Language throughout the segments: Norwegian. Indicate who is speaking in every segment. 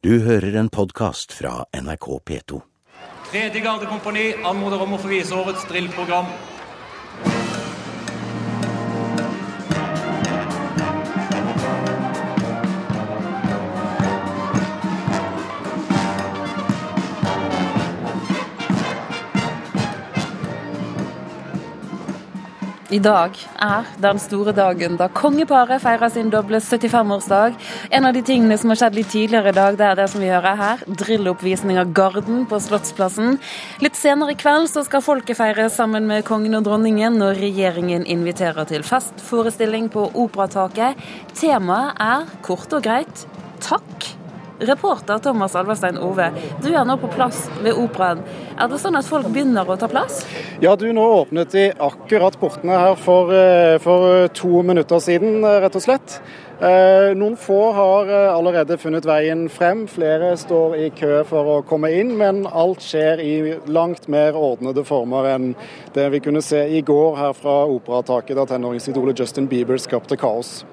Speaker 1: Du hører en podkast fra NRK P2.
Speaker 2: Tredje gardekompani anmoder om å få vise årets drillprogram.
Speaker 3: I dag er den store dagen da kongeparet feirer sin doble 75-årsdag. En av de tingene som har skjedd litt tidligere i dag, det er det som vi hører her. Drilloppvisning av Garden på Slottsplassen. Litt senere i kveld så skal folket feire sammen med kongen og dronningen når regjeringen inviterer til festforestilling på Operataket. Temaet er kort og greit takk. Reporter Thomas Alverstein Ove, du er nå på plass ved Operaen. Er det sånn at folk begynner å ta plass?
Speaker 4: Ja, du, nå åpnet de akkurat portene her for, eh, for to minutter siden, eh, rett og slett. Eh, noen få har allerede funnet veien frem. Flere står i kø for å komme inn, men alt skjer i langt mer ordnede former enn det vi kunne se i går her fra operataket, da tenåringsidolet Justin Bieber skapte kaos.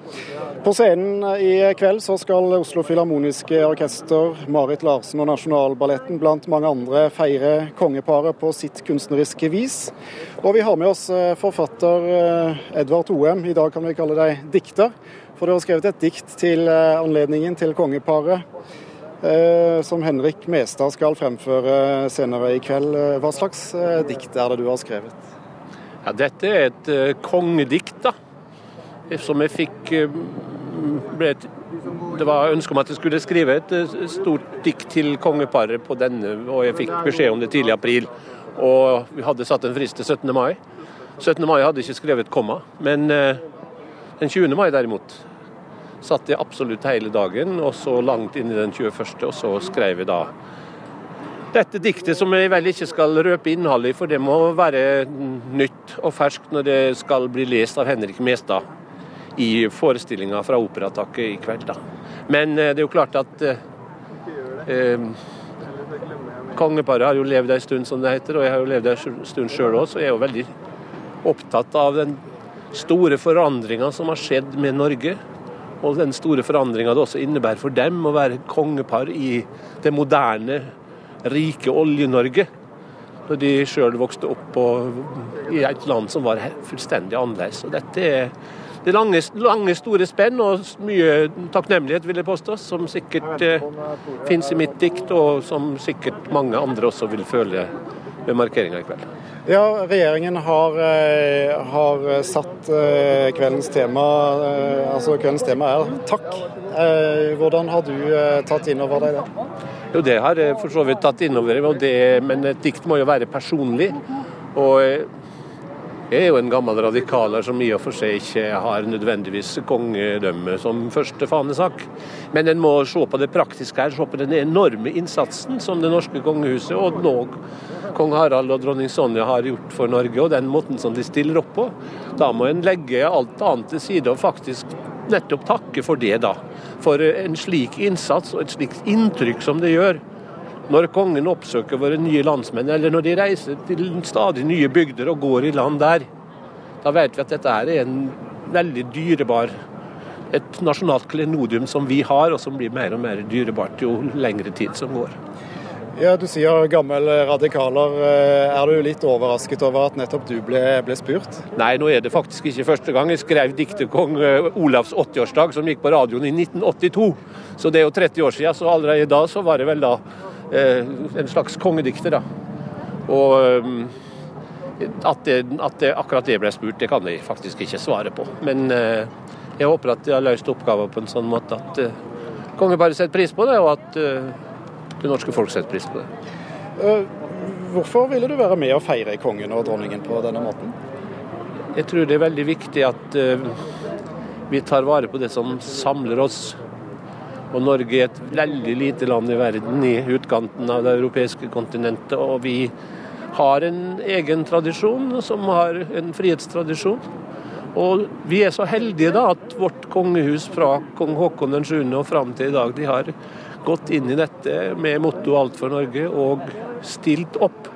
Speaker 4: På scenen i kveld så skal Oslo Filharmoniske Orkester, Marit Larsen og Nasjonalballetten blant mange andre feire kongeparet på sitt kunstneriske vis. Og vi har med oss forfatter Edvard Oem, i dag kan vi kalle deg dikter. For du har skrevet et dikt til anledningen til kongeparet, som Henrik Mestad skal fremføre senere i kveld. Hva slags dikt er det du har skrevet?
Speaker 5: Ja, dette er et kongedikt, da. Som jeg fikk ble et, Det var ønske om at jeg skulle skrive et stort dikt til kongeparet på denne, og jeg fikk beskjed om det tidlig i april. Og vi hadde satt en frist til 17. mai. 17. mai hadde ikke skrevet komma, men den 20. mai derimot satt jeg absolutt hele dagen, og så langt inn i den 21., og så skrev jeg da dette diktet som jeg vel ikke skal røpe innholdet i, for det må være nytt og ferskt når det skal bli lest av Henrik Mestad i forestillinga fra Operataket i kveld. da. Men det er jo klart at eh, kongeparet har jo levd ei stund, som det heter, og jeg har jo levd ei stund sjøl òg, så jeg er jo veldig opptatt av den store forandringa som har skjedd med Norge. Og den store forandringa det også innebærer for dem å være kongepar i det moderne, rike Olje-Norge. Når de sjøl vokste opp på, i et land som var fullstendig annerledes. Og dette er det lange, lange, store spenn og mye takknemlighet, vil jeg påstå, som sikkert eh, finnes i mitt dikt, og som sikkert mange andre også vil føle ved markeringa i kveld.
Speaker 4: Ja, Regjeringen har, har satt kveldens tema altså kveldens tema er takk. Hvordan har du tatt inn over deg det?
Speaker 5: Jo, Det har jeg for så vidt tatt inn over meg, men et dikt må jo være personlig. Og jeg er jo en gammel radikaler som i og for seg ikke har nødvendigvis kongedømme som første fanesak. Men en må se på det praktiske her, se på den enorme innsatsen som det norske kongehuset og nå kong Harald og dronning Sonja har gjort for Norge, og den måten som de stiller opp på. Da må en legge alt annet til side og faktisk nettopp takke for det, da. For en slik innsats og et slikt inntrykk som det gjør når kongen oppsøker våre nye landsmenn, eller når de reiser til stadig nye bygder og går i land der, da vet vi at dette er en veldig dyrebar et nasjonalt klenodium som vi har, og som blir mer og mer dyrebart jo lengre tid som går.
Speaker 4: Ja, Du sier gammel radikaler. Er du litt overrasket over at nettopp du ble, ble, spurt?
Speaker 5: Nei, nå er det faktisk ikke første gang. Jeg skrev diktet kong Olavs 80-årsdag, som gikk på radioen i 1982. Så det er jo 30 år siden, så allerede da så var det vel da en slags kongedikter, da. Og at, det, at det, akkurat det ble spurt, det kan jeg faktisk ikke svare på. Men jeg håper at de har løst oppgaven på en sånn måte at kongen bare setter pris på det, og at det norske folk setter pris på det.
Speaker 4: Hvorfor ville du være med og feire kongen og dronningen på denne måten?
Speaker 5: Jeg tror det er veldig viktig at vi tar vare på det som samler oss. Og Norge er et veldig lite land i verden i utkanten av det europeiske kontinentet. Og vi har en egen tradisjon som har en frihetstradisjon. Og vi er så heldige da at vårt kongehus fra kong Haakon 7. og fram til i dag, de har gått inn i dette med motto 'Alt for Norge' og stilt opp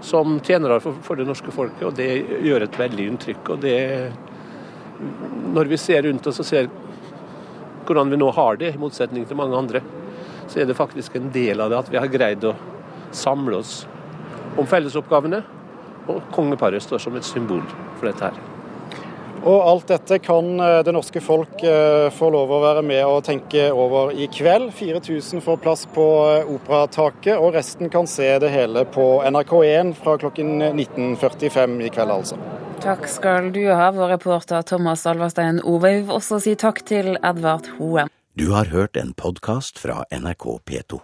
Speaker 5: som tjenere for, det norske folket. Og det gjør et veldig inntrykk. Og det Når vi ser rundt oss og ser hvordan vi nå har det, i motsetning til mange andre, så er det faktisk en del av det at vi har greid å samle oss om fellesoppgavene. Og kongeparet står som et symbol for dette her.
Speaker 4: Og alt dette kan eh, det norske folk eh, få lov å være med og tenke over i kveld. 4000 får plass på eh, operataket, og resten kan se det hele på NRK1 fra klokken 19.45 i kveld, altså.
Speaker 3: Takk skal du ha, vår reporter Thomas Alverstein Ovev også si takk til Edvard Hoem.
Speaker 1: Du har hørt en podkast fra NRK P2.